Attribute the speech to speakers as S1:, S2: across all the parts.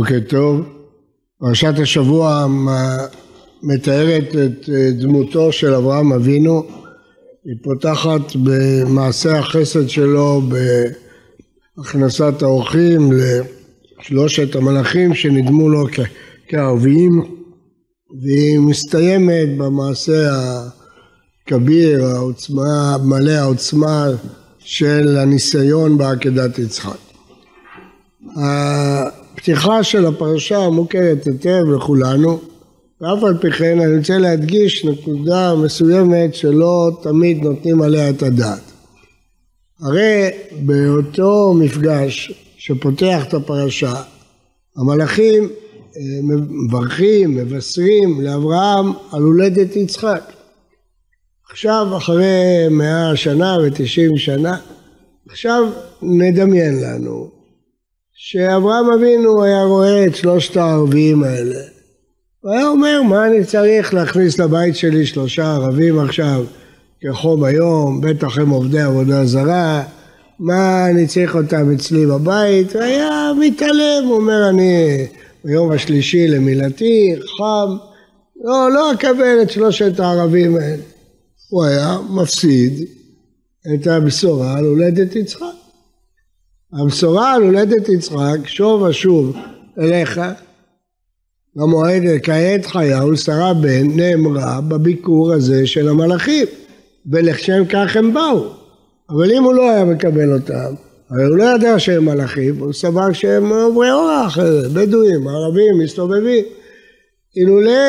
S1: בוקר טוב. פרשת השבוע מתארת את אה, דמותו של אברהם אבינו. היא פותחת במעשה החסד שלו בהכנסת האורחים לשלושת המלאכים שנדמו לו כערביים והיא מסתיימת במעשה הכביר, העוצמה, מלא העוצמה של הניסיון בעקדת יצחק. הפתיחה של הפרשה מוכרת היטב לכולנו, ואף על פי כן אני רוצה להדגיש נקודה מסוימת שלא תמיד נותנים עליה את הדעת. הרי באותו מפגש שפותח את הפרשה, המלאכים אה, מברכים, מבשרים לאברהם על הולדת יצחק. עכשיו, אחרי מאה שנה ותשעים שנה, עכשיו נדמיין לנו שאברהם אבינו היה רואה את שלושת הערבים האלה. הוא היה אומר מה אני צריך להכניס לבית שלי שלושה ערבים עכשיו? כחום היום, בטח הם עובדי עבודה זרה, מה אני צריך אותם אצלי בבית, היה מתעלם, הוא אומר אני ביום השלישי למילתי, חם, לא, לא אקבל את שלושת הערבים האלה. הוא היה מפסיד את הבשורה על הולדת יצחק. הבשורה על הולדת יצחק, שוב ושוב אליך, למועד כעת חייהו שרה בן נאמרה בביקור הזה של המלאכים ולשם כך הם באו. אבל אם הוא לא היה מקבל אותם הרי הוא לא ידע שהם מלאכים הוא סבר שהם עוברי אורח בדואים ערבים מסתובבים. אילולא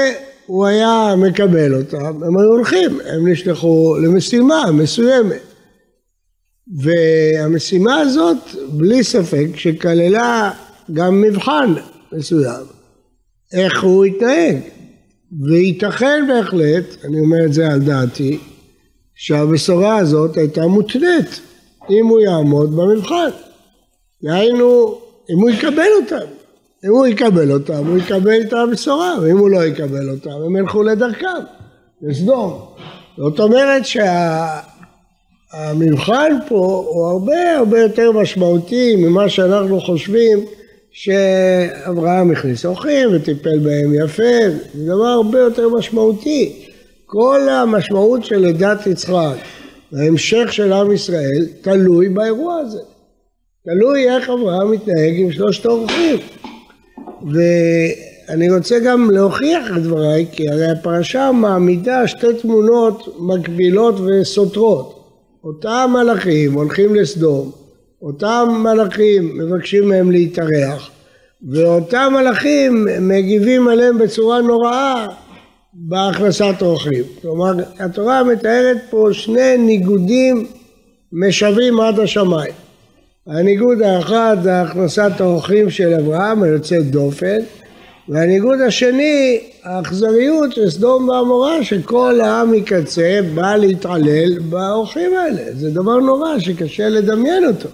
S1: הוא היה מקבל אותם הם היו הולכים הם נשלחו למשימה מסוימת והמשימה הזאת בלי ספק שכללה גם מבחן מסוים, איך הוא יתנהג. וייתכן בהחלט, אני אומר את זה על דעתי, שהבשורה הזאת הייתה מותנית אם הוא יעמוד במבחן. דהיינו, אם הוא יקבל אותם. אם הוא יקבל אותם, הוא יקבל את הבשורה, ואם הוא לא יקבל אותם, הם ילכו לדרכם, לסדום. זאת אומרת שה... המבחן פה הוא הרבה הרבה יותר משמעותי ממה שאנחנו חושבים שאברהם הכניס אורחים וטיפל בהם יפה, זה דבר הרבה יותר משמעותי. כל המשמעות של לידת יצחק וההמשך של עם ישראל תלוי באירוע הזה. תלוי איך אברהם מתנהג עם שלושת האורחים. ואני רוצה גם להוכיח את דבריי, כי הרי הפרשה מעמידה שתי תמונות מקבילות וסותרות. אותם מלאכים הולכים לסדום, אותם מלאכים מבקשים מהם להתארח, ואותם מלאכים מגיבים עליהם בצורה נוראה בהכנסת אורחים. כלומר, התורה מתארת פה שני ניגודים משווים עד השמיים. הניגוד האחד זה הכנסת האורחים של אברהם היוצאת דופן, והניגוד השני, האכזריות של סדום ועמורה, שכל העם מקצה בא להתעלל באורחים האלה. זה דבר נורא שקשה לדמיין אותו.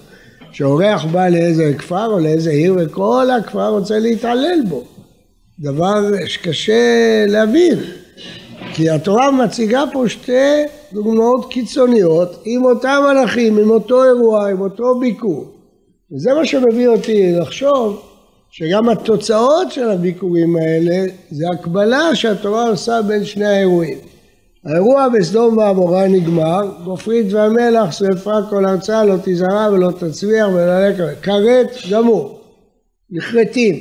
S1: שאורח בא לאיזה כפר או לאיזה עיר וכל הכפר רוצה להתעלל בו. דבר שקשה להבין. כי התורה מציגה פה שתי דוגמאות קיצוניות עם אותם מלאכים, עם אותו אירוע, עם אותו ביקור. וזה מה שמביא אותי לחשוב שגם התוצאות של הביקורים האלה זה הקבלה שהתורה עושה בין שני האירועים. האירוע בסדום ועמורה נגמר, גופרית והמלח שרפה כל ארצה לא תזרע ולא תצליח ולא לקראת, כרת גמור, נכרתים.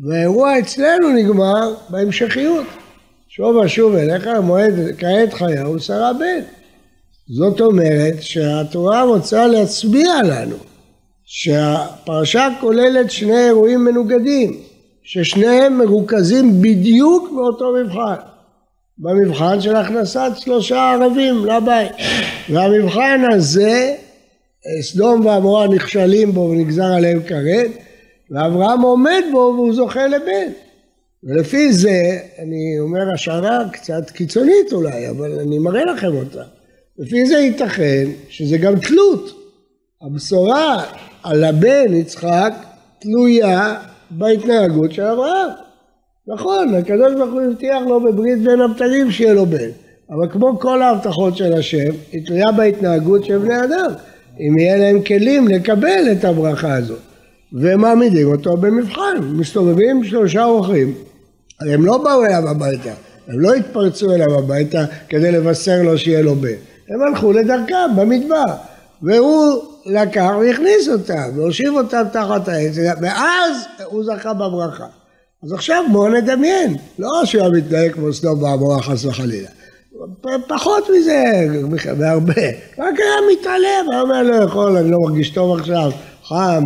S1: והאירוע אצלנו נגמר בהמשכיות. שוב ושוב אליך המועד כעת חייהו שרה בן. זאת אומרת שהתורה רוצה להצביע לנו שהפרשה כוללת שני אירועים מנוגדים, ששניהם מרוכזים בדיוק באותו מבחן, במבחן של הכנסת שלושה ערבים לבית. והמבחן הזה, סדום ועמורה נכשלים בו ונגזר עליהם כרת, ואברהם עומד בו והוא זוכה לבן. ולפי זה, אני אומר השערה קצת קיצונית אולי, אבל אני מראה לכם אותה. לפי זה ייתכן שזה גם תלות. הבשורה על הבן יצחק תלויה בהתנהגות של אברהם. נכון, הקדוש ברוך הוא הבטיח לו בברית בין הבתרים שיהיה לו בן, אבל כמו כל ההבטחות של השם, היא תלויה בהתנהגות של בני אדם, אם יהיה להם כלים לקבל את הברכה הזאת. ומעמידים אותו במבחן, מסתובבים שלושה אורחים, הם לא באו אליו הביתה, הם לא התפרצו אליו הביתה כדי לבשר לו שיהיה לו בן, הם הלכו לדרכם במדבר, והוא לקח והכניס אותם, והושיב אותם תחת העץ, ואז הוא זכה בברכה. אז עכשיו בואו נדמיין, לא שהוא היה מתנהג כמו סדום ועמורה חס וחלילה, פחות מזה, בהרבה, רק היה מתעלם, היה אומר לא יכול, אני לא מרגיש טוב עכשיו, חם,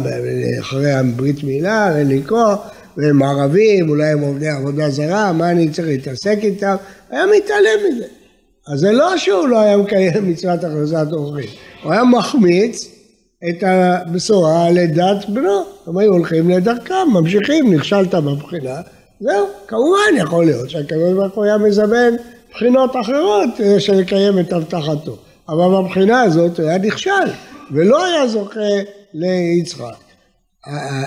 S1: אחרי הברית מילה, אין לי כוח, והם ערבים, אולי הם עובדי עבודה זרה, מה אני צריך להתעסק איתם, היה מתעלם מזה. אז זה לא שהוא לא היה מקיים מצוות הכרזת אורחים, הוא היה מחמיץ את הבשורה לידת בנו. הם היו הולכים לדרכם, ממשיכים, נכשלת בבחינה, זהו, כמובן יכול להיות שהקדוש ברוך הוא היה מזמן בחינות אחרות של לקיים את הבטחתו. אבל בבחינה הזאת הוא היה נכשל, ולא היה זוכה ליצחק.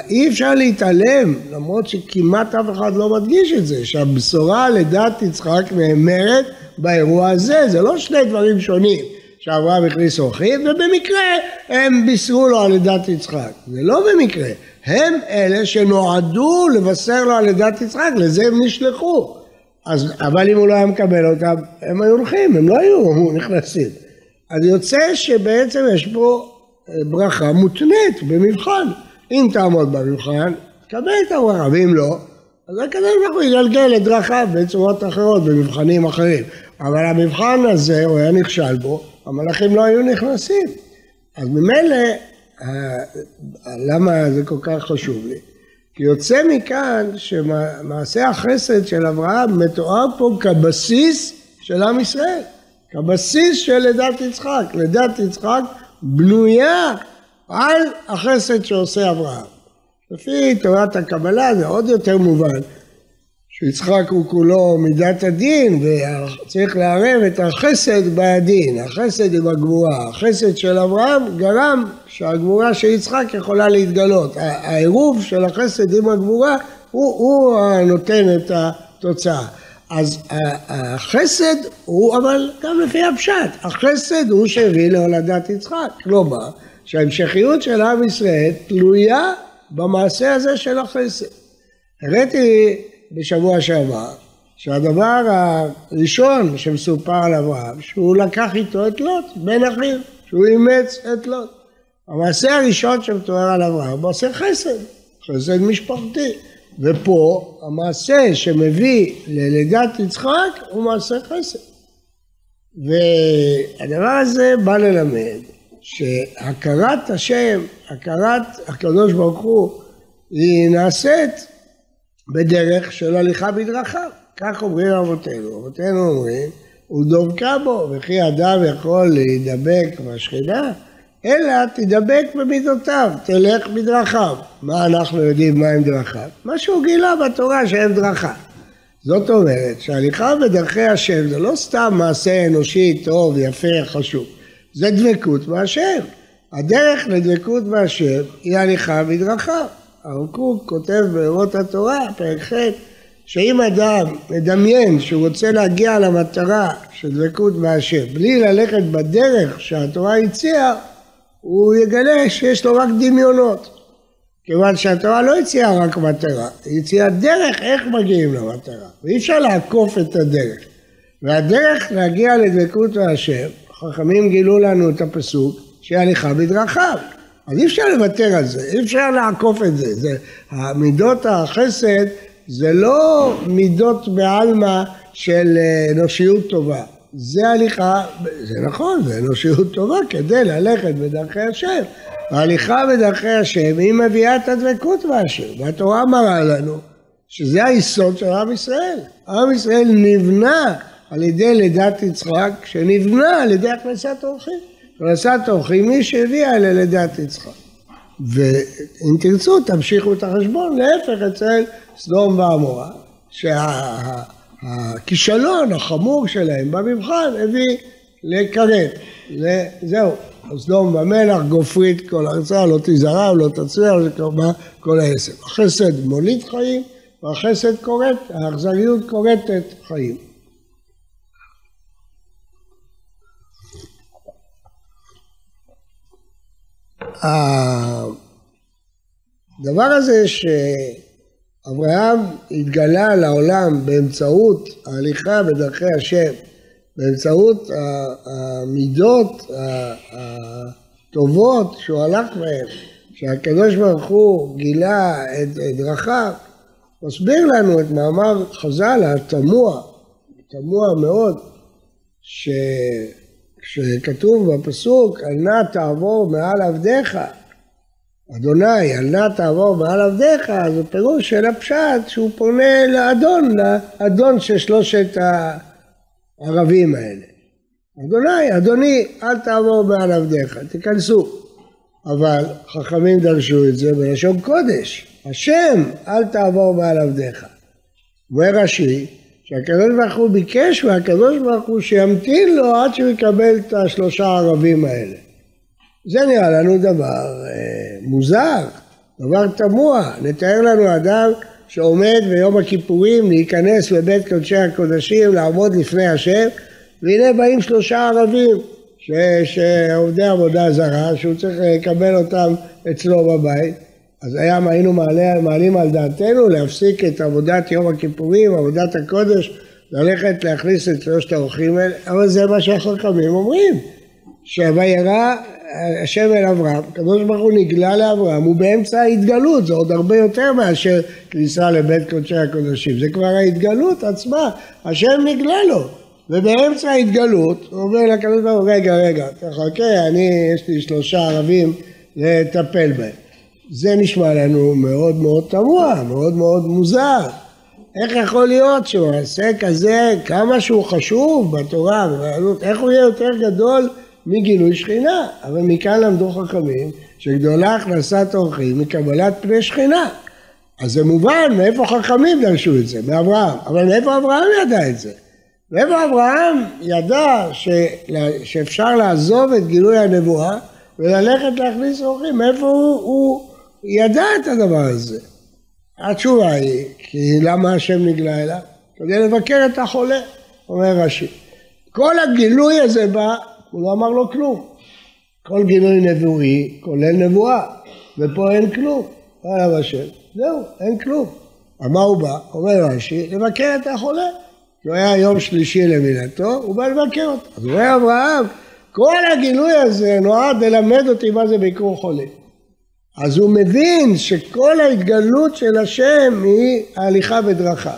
S1: אי אפשר להתעלם, למרות שכמעט אף אחד לא מדגיש את זה, שהבשורה לדת יצחק נאמרת באירוע הזה, זה לא שני דברים שונים. שאברהם הכניס אורחים, ובמקרה הם בישרו לו על לידת יצחק. זה לא במקרה, הם אלה שנועדו לבשר לו על לידת יצחק, לזה הם נשלחו. אז, אבל אם הוא לא היה מקבל אותם, הם היו הולכים, הם לא היו נכנסים. אז יוצא שבעצם יש פה אה, ברכה מותנית במבחן. אם תעמוד במבחן, תקבל את הברכה, ואם לא, אז הקדוש ברוך הוא יגלגל את דרכיו בצורות אחרות, במבחנים אחרים. אבל המבחן הזה, הוא היה נכשל בו, המלאכים לא היו נכנסים. אז ממילא, למה זה כל כך חשוב לי? כי יוצא מכאן שמעשה החסד של אברהם מתואר פה כבסיס של עם ישראל, כבסיס של לידת יצחק. לידת יצחק בנויה על החסד שעושה אברהם. לפי תורת הקבלה זה עוד יותר מובן. שיצחק הוא כולו מידת הדין וצריך לערב את החסד בדין, החסד עם הגבורה, החסד של אברהם גרם שהגבורה של יצחק יכולה להתגלות, העירוב של החסד עם הגבורה הוא, הוא הנותן את התוצאה. אז החסד הוא אבל גם לפי הפשט, החסד הוא שהביא להולדת יצחק, כלומר שההמשכיות של עם ישראל תלויה במעשה הזה של החסד. הראיתי בשבוע שעבר, שהדבר הראשון שמסופר על אברהם, שהוא לקח איתו את לוט, בן אחיו, שהוא אימץ את לוט. המעשה הראשון שמתואר על אברהם, הוא מעשה חסד, חסד משפחתי. ופה המעשה שמביא ללידת יצחק הוא מעשה חסד. והדבר הזה בא ללמד שהכרת השם, הכרת הקדוש ברוך הוא, היא נעשית בדרך של הליכה בדרכיו. כך אומרים אבותינו. אבותינו אומרים, הוא דבקה בו, וכי אדם יכול להידבק בשכינה, אלא תדבק במידותיו, תלך בדרכיו. מה אנחנו יודעים מהם דרכיו? מה שהוא גילה בתורה שהם דרכיו. זאת אומרת שהליכה בדרכי השם זה לא סתם מעשה אנושי טוב, יפה, חשוב. זה דבקות בהשם. הדרך לדבקות בהשם היא הליכה בדרכיו. הרב קוק כותב באורות התורה, פרק ח', שאם אדם מדמיין שהוא רוצה להגיע למטרה של דבקות בהשם, בלי ללכת בדרך שהתורה הציעה, הוא יגלה שיש לו רק דמיונות. כיוון שהתורה לא הציעה רק מטרה, היא הציעה דרך איך מגיעים למטרה, ואי אפשר לעקוף את הדרך. והדרך להגיע לדבקות בהשם, חכמים גילו לנו את הפסוק, שהיא הליכה בדרכיו. אז אי אפשר לוותר על זה, אי אפשר לעקוף את זה. זה מידות החסד זה לא מידות בעלמא של אה, אנושיות טובה. זה הליכה, זה נכון, זה אנושיות טובה כדי ללכת בדרכי השם. ההליכה בדרכי השם היא מביאה את הדבקות בהשם, והתורה מראה לנו שזה היסוד של עם ישראל. עם ישראל נבנה על ידי לידת יצחק, שנבנה על ידי הכנסת אורחים. הכנסת אורחים היא שהביאה ללידת יצחק. ואם תרצו תמשיכו את החשבון, להפך אצל סדום ועמורה, שהכישלון החמור שלהם במבחן הביא לכרת. זהו, סדום ומלח גופרית כל ארצה, לא תזרע לא תצליח, כלומר כל העסק. החסד מוליד חיים והחסד כורת, האכזריות כורתת חיים. הדבר הזה שאברהם התגלה לעולם באמצעות ההליכה בדרכי השם, באמצעות המידות הטובות שהוא הלך בהן, שהקדוש ברוך הוא גילה את דרכיו, מסביר לנו את מאמר חז"ל התמוה, תמוה מאוד, שכשכתוב בפסוק, אל נא תעבור מעל עבדיך, אדוני, אל נא תעבור מעל עבדיך, זה פירוש של הפשט שהוא פונה לאדון, לאדון של שלושת הערבים האלה. אדוני, אדוני, אל תעבור מעל עבדיך, תיכנסו. אבל חכמים דרשו את זה בלשון קודש, השם, אל תעבור מעל עבדיך. אומר רש"י, שהקדוש ברוך הוא ביקש מהקדוש ברוך הוא שימתין לו עד שהוא יקבל את השלושה הערבים האלה. זה נראה לנו דבר אה, מוזר, דבר תמוה. נתאר לנו אדם שעומד ביום הכיפורים להיכנס לבית קודשי הקודשים, לעמוד לפני השם, והנה באים שלושה ערבים ש, שעובדי עבודה זרה, שהוא צריך לקבל אותם אצלו בבית. אז היה, היינו מעלה, מעלים על דעתנו להפסיק את עבודת יום הכיפורים, עבודת הקודש, ללכת להכניס את שלושת האורחים האלה, אבל זה מה שהחכמים אומרים, שוירא השם אל אברהם, הקדוש ברוך הוא נגלה לאברהם, הוא באמצע ההתגלות, זה עוד הרבה יותר מאשר כניסה לבית קודשי הקודשים, זה כבר ההתגלות עצמה, השם נגלה לו, ובאמצע ההתגלות הוא אומר לקדוש ברוך הוא, רגע, רגע, תחכה, אני, יש לי שלושה ערבים לטפל בהם. זה נשמע לנו מאוד מאוד תמוה, מאוד מאוד מוזר. איך יכול להיות שמעשה כזה, כמה שהוא חשוב בתורה, איך הוא יהיה יותר גדול מגילוי שכינה? אבל מכאן למדו חכמים שגדולה הכנסת אורחים מקבלת פני שכינה. אז זה מובן מאיפה חכמים דרשו את זה, מאברהם. אבל מאיפה אברהם ידע את זה? מאיפה אברהם ידע ש... שאפשר לעזוב את גילוי הנבואה וללכת להכניס אורחים? מאיפה הוא, הוא ידע את הדבר הזה? התשובה היא, כי למה השם נגלה אליו? כדי לבקר את החולה, אומר רש"י. כל הגילוי הזה בא, הוא לא אמר לו כלום. כל גילוי נבואי כולל נבואה, ופה אין כלום. עליו השם, זהו, אין כלום. על מה הוא בא? אומר רש"י, לבקר את החולה. הוא היה יום שלישי למילתו, הוא בא לבקר אותו. אז אומר אברהם, כל הגילוי הזה נועד ללמד אותי מה זה ביקור חולה. אז הוא מבין שכל ההתגלות של השם היא ההליכה בדרכיו.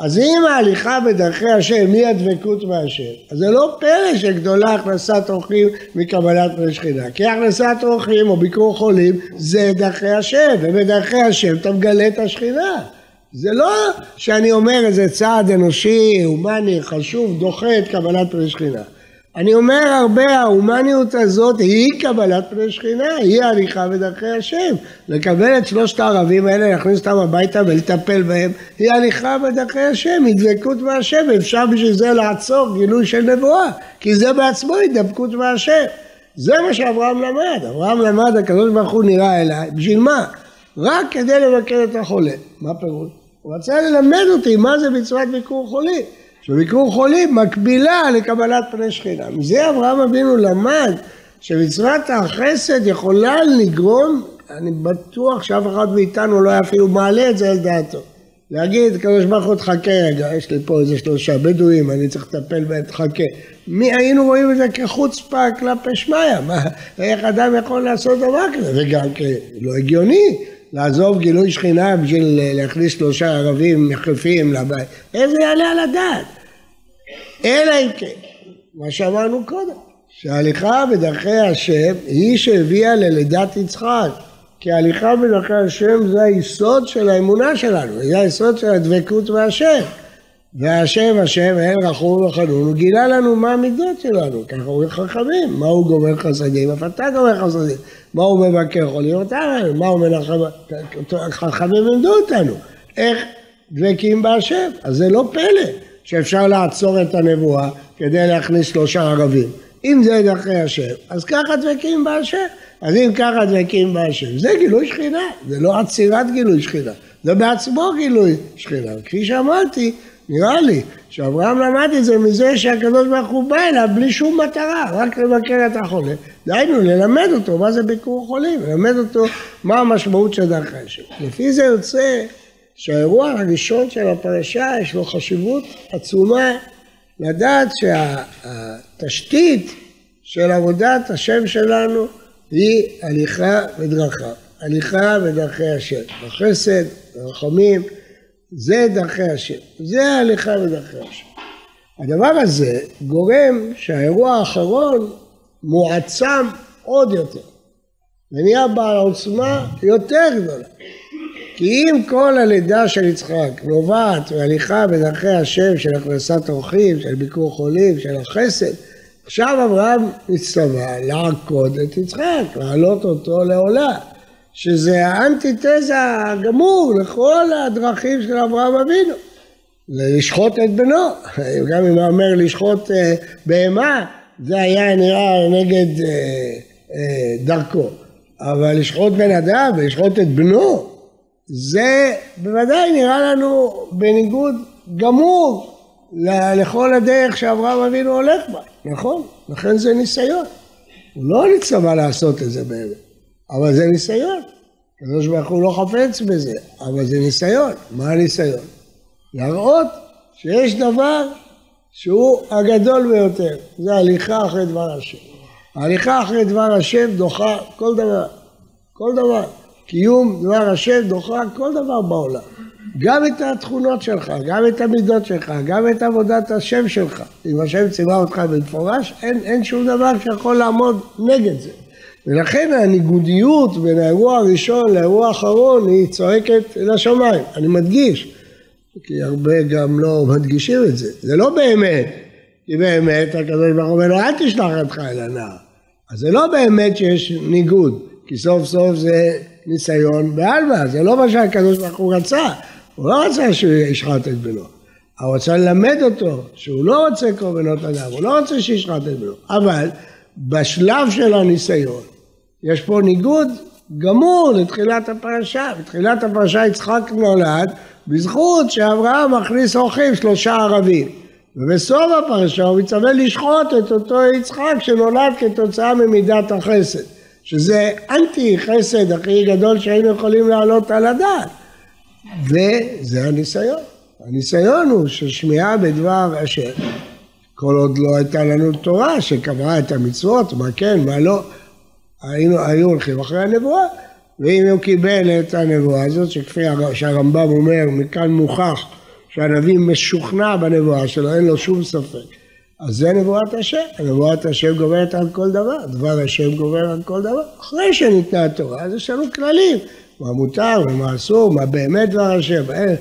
S1: אז אם ההליכה בדרכי השם היא הדבקות מהשם, אז זה לא פלא שגדולה הכנסת אורחים מקבלת פני שכינה. כי הכנסת אורחים או ביקור חולים זה דרכי השם, ובדרכי השם אתה מגלה את השכינה. זה לא שאני אומר איזה צעד אנושי, הומני, חשוב, דוחה את קבלת פני שכינה. אני אומר הרבה, ההומניות הזאת היא קבלת פני שכינה, היא הליכה בדרכי השם. לקבל את שלושת הערבים האלה, להכניס אותם הביתה ולטפל בהם, היא הליכה בדרכי השם, היא דבקות מהשם, אפשר בשביל זה לעצור גילוי של נבואה, כי זה בעצמו הידבקות מהשם. זה מה שאברהם למד, אברהם למד, הקדוש ברוך הוא נראה אליי, בשביל מה? רק כדי לבקר את החולה. מה פירוש? הוא רצה ללמד אותי מה זה מצוות ביקור חולים. שביקור חולים מקבילה לקבלת פני שכינה. מזה אברהם אבינו למד שמצוות החסד יכולה לגרום, אני בטוח שאף אחד מאיתנו לא היה אפילו מעלה את זה על דעתו. להגיד, קדוש ברוך הוא תחכה רגע, יש לי פה איזה שלושה בדואים, אני צריך לטפל בהם, תחכה. מי היינו רואים את זה כחוצפה כלפי שמיא? איך אדם יכול לעשות דבר כזה? וגם כלא הגיוני. לעזוב גילוי שכינה בשביל להכניס שלושה ערבים מחלפים לבית. איך זה יעלה על הדעת? אלא אם כן, מה שאמרנו קודם, שההליכה בדרכי השם היא שהביאה ללידת יצחק. כי ההליכה בדרכי השם זה היסוד של האמונה שלנו, זה היסוד של הדבקות בהשם. והשם השם אל רחום וחנון, הוא גילה לנו מה המידות שלנו, ככה אומרים חכמים, מה הוא גומר חסדים, אף אתה גומר חסדים, מה הוא מבקר חולים אותנו, מה הוא מנחם, חכמים לימדו אותנו, איך דבקים בהשם, אז זה לא פלא שאפשר לעצור את הנבואה כדי להכניס שלושה ערבים, אם זה דרכי השם, אז ככה דבקים בהשם, אז אם ככה דבקים בהשם, זה גילוי שכינה, זה לא עצירת גילוי שכינה, זה בעצמו גילוי שכינה, כפי שאמרתי, נראה לי שאברהם למד את זה מזה שהקדוש ברוך הוא בא אליו בלי שום מטרה, רק לבקר את החולה. דהיינו, ללמד אותו מה זה ביקור חולים, ללמד אותו מה המשמעות של דרכי השם. לפי זה יוצא שהאירוע הראשון של הפרשה יש לו חשיבות עצומה לדעת שהתשתית של עבודת השם שלנו היא הליכה בדרכיו, הליכה בדרכי השם, בחסד, ברחמים, זה דרכי השם, זה ההליכה בדרכי השם. הדבר הזה גורם שהאירוע האחרון מועצם עוד יותר ונהיה בעל עוצמה יותר גדולה. כי אם כל הלידה של יצחק נובעת מהליכה בדרכי השם של הכנסת אורחים, של ביקור חולים, של החסד, עכשיו אברהם הצטווה לעקוד את יצחק, להעלות אותו לעולה, שזה האנטיתזה הגמור לכל הדרכים של אברהם אבינו. לשחוט את בנו, גם אם הוא אומר לשחוט אה, בהמה, זה היה נראה נגד אה, אה, דרכו. אבל לשחוט בן אדם ולשחוט את בנו, זה בוודאי נראה לנו בניגוד גמור לכל הדרך שאברהם אבינו הולך בה, נכון? לכן זה ניסיון. הוא לא נצטווה לעשות את זה באמת, אבל זה ניסיון. הקדוש ברוך הוא לא חפץ בזה, אבל זה ניסיון. מה הניסיון? להראות שיש דבר שהוא הגדול ביותר, זה הליכה אחרי דבר השם. ההליכה אחרי דבר השם דוחה כל דבר, כל דבר. קיום דבר השם דוחה כל דבר בעולם. גם את התכונות שלך, גם את המידות שלך, גם את עבודת השם שלך. אם השם ציווה אותך במפורש, אין, אין שום דבר שיכול לעמוד נגד זה. ולכן הניגודיות בין האירוע הראשון לאירוע האחרון היא צועקת לשמיים. אני מדגיש, כי הרבה גם לא מדגישים את זה. זה לא באמת, כי באמת הקדוש ברוך הוא אומר לו אל תשלח ידך אל הנער. אז זה לא באמת שיש ניגוד, כי סוף סוף זה ניסיון בעלמא, זה לא מה שהקדוש ברוך הוא רצה, הוא לא רצה שהוא ישחט את בנו, הוא רצה ללמד אותו שהוא לא רוצה קורבנות אדם, הוא לא רוצה שישחט את בנו, אבל בשלב של הניסיון יש פה ניגוד גמור לתחילת הפרשה, בתחילת הפרשה יצחק נולד בזכות שאברהם מכניס אורחים שלושה ערבים ובסוף הפרשה הוא מצווה לשחוט את אותו יצחק שנולד כתוצאה ממידת החסד שזה אנטי חסד הכי גדול שהיינו יכולים להעלות על הדעת. וזה הניסיון. הניסיון הוא ששמיעה בדבר השם. כל עוד לא הייתה לנו תורה שקבעה את המצוות, מה כן, מה לא, היינו, היו הולכים אחרי הנבואה. ואם הוא קיבל את הנבואה הזאת, שכפי שהרמב"ם אומר, מכאן מוכח שהנביא משוכנע בנבואה שלו, אין לו שום ספק. אז זה נבואת השם, נבואת השם גוברת על כל דבר, דבר השם גובר על כל דבר. אחרי שניתנה התורה, אז יש לנו כללים, מה מותר ומה אסור, מה באמת דבר השם. אה,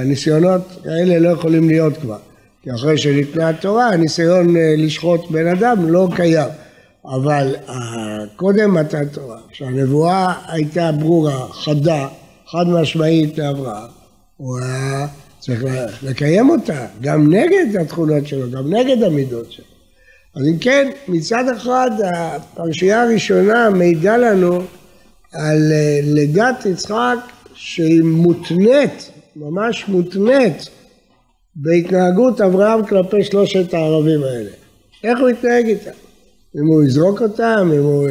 S1: הניסיונות האלה לא יכולים להיות כבר. כי אחרי שניתנה התורה, הניסיון אה, לשחוט בן אדם לא קיים. אבל אה, קודם מתן תורה, כשהנבואה הייתה ברורה, חדה, חד משמעית לאברהם, הוא היה צריך לקיים אותה, גם נגד התכונות שלו, גם נגד המידות שלו. אז אם כן, מצד אחד הפרשייה הראשונה מעידה לנו על אה, לידת יצחק שהיא מותנית, ממש מותנית, בהתנהגות אברהם כלפי שלושת הערבים האלה. איך הוא יתנהג איתם? אם הוא יזרוק אותם, אם הוא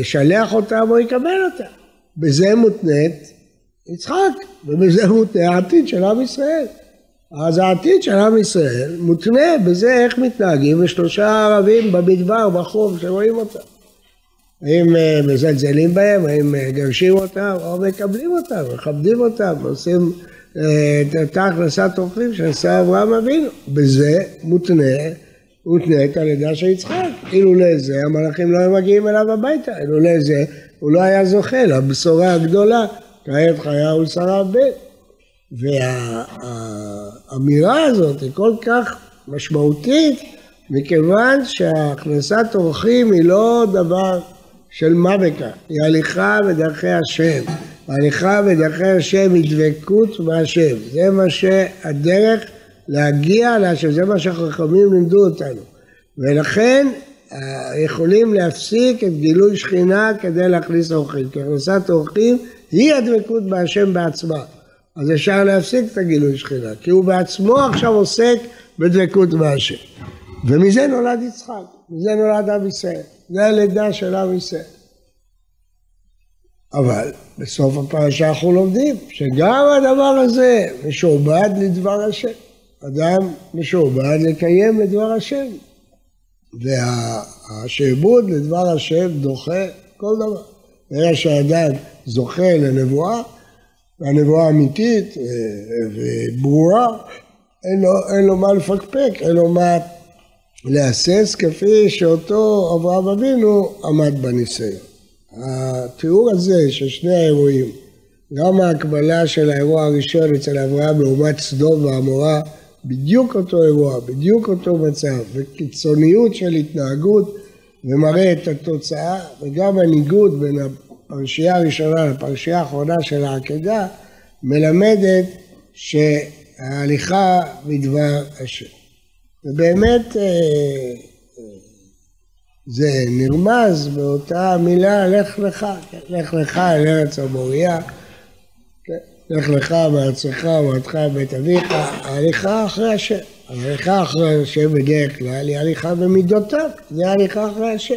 S1: ישלח אה, אה, אותם, או יקבל אותם. בזה מותנית יצחק, ובזה מותנה העתיד של עם ישראל. אז העתיד של עם ישראל מותנה בזה איך מתנהגים ושלושה ערבים במדבר, בחום, שרואים אותם. האם אה, מזלזלים בהם, האם מגרשים אותם, או מקבלים אותם, מכבדים אותם, עושים את אותה הכנסת אורחים שעשה אברהם אבינו. בזה מותנה, מותנית על ידה של יצחק. אילולא זה המלאכים לא היו מגיעים אליו הביתה, אילולא זה הוא לא היה זוכה לבשורה הגדולה כעת חיה ולשרה ב'. והאמירה הזאת היא כל כך משמעותית מכיוון שהכנסת אורחים היא לא דבר של מה בכך, היא הליכה בדרכי השם. הליכה בדרכי השם היא דבקות בהשם. זה מה שהדרך להגיע להשם, זה מה שהחכמים לימדו אותנו. ולכן יכולים להפסיק את גילוי שכינה כדי להכניס אורחים. כי הכנסת אורחים היא הדבקות בהשם בעצמה. אז אפשר להפסיק את הגילוי שכינה, כי הוא בעצמו עכשיו עוסק בדבקות בהשם. ומזה נולד יצחק, מזה נולד עם ישראל, זה הלידה של עם ישראל. אבל בסוף הפרשה אנחנו לומדים שגם הדבר הזה משועבד לדבר השם. אדם משועבד לקיים את דבר השם. והשעבוד לדבר השם דוחה כל דבר. ברגע שהאדם זוכה לנבואה, והנבואה אמיתית אה, וברורה, אין לו, אין לו מה לפקפק, אין לו מה להסס כפי שאותו אברהם אבינו עמד בניסיון. התיאור הזה של שני האירועים, גם ההקבלה של האירוע הראשון אצל אברהם לעומת סדום ועמורה, בדיוק אותו אירוע, בדיוק אותו מצב, וקיצוניות של התנהגות ומראה את התוצאה, וגם הניגוד בין הפרשייה הראשונה לפרשייה האחרונה של העקדה, מלמדת שההליכה מדבר השם. ובאמת אה, אה, זה נרמז באותה מילה לך לך, לך לך אל ארץ המוריה, לך לך מארצך ומארצך בית אביך, ההליכה אחרי השם. ההליכה אחרי השם בדרך כלל היא הליכה במידותיו, זה הליכה אחרי השם.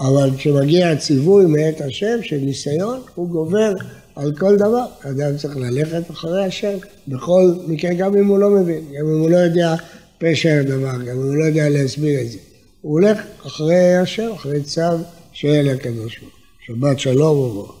S1: אבל כשמגיע הציווי מאת השם של ניסיון, הוא גובר על כל דבר. אדם צריך ללכת אחרי השם, בכל מקרה, גם אם הוא לא מבין, גם אם הוא לא יודע פשר הדבר, גם אם הוא לא יודע להסביר את זה. הוא הולך אחרי השם, אחרי צו של הקדוש ברוך הוא. שבת שלום וברוך.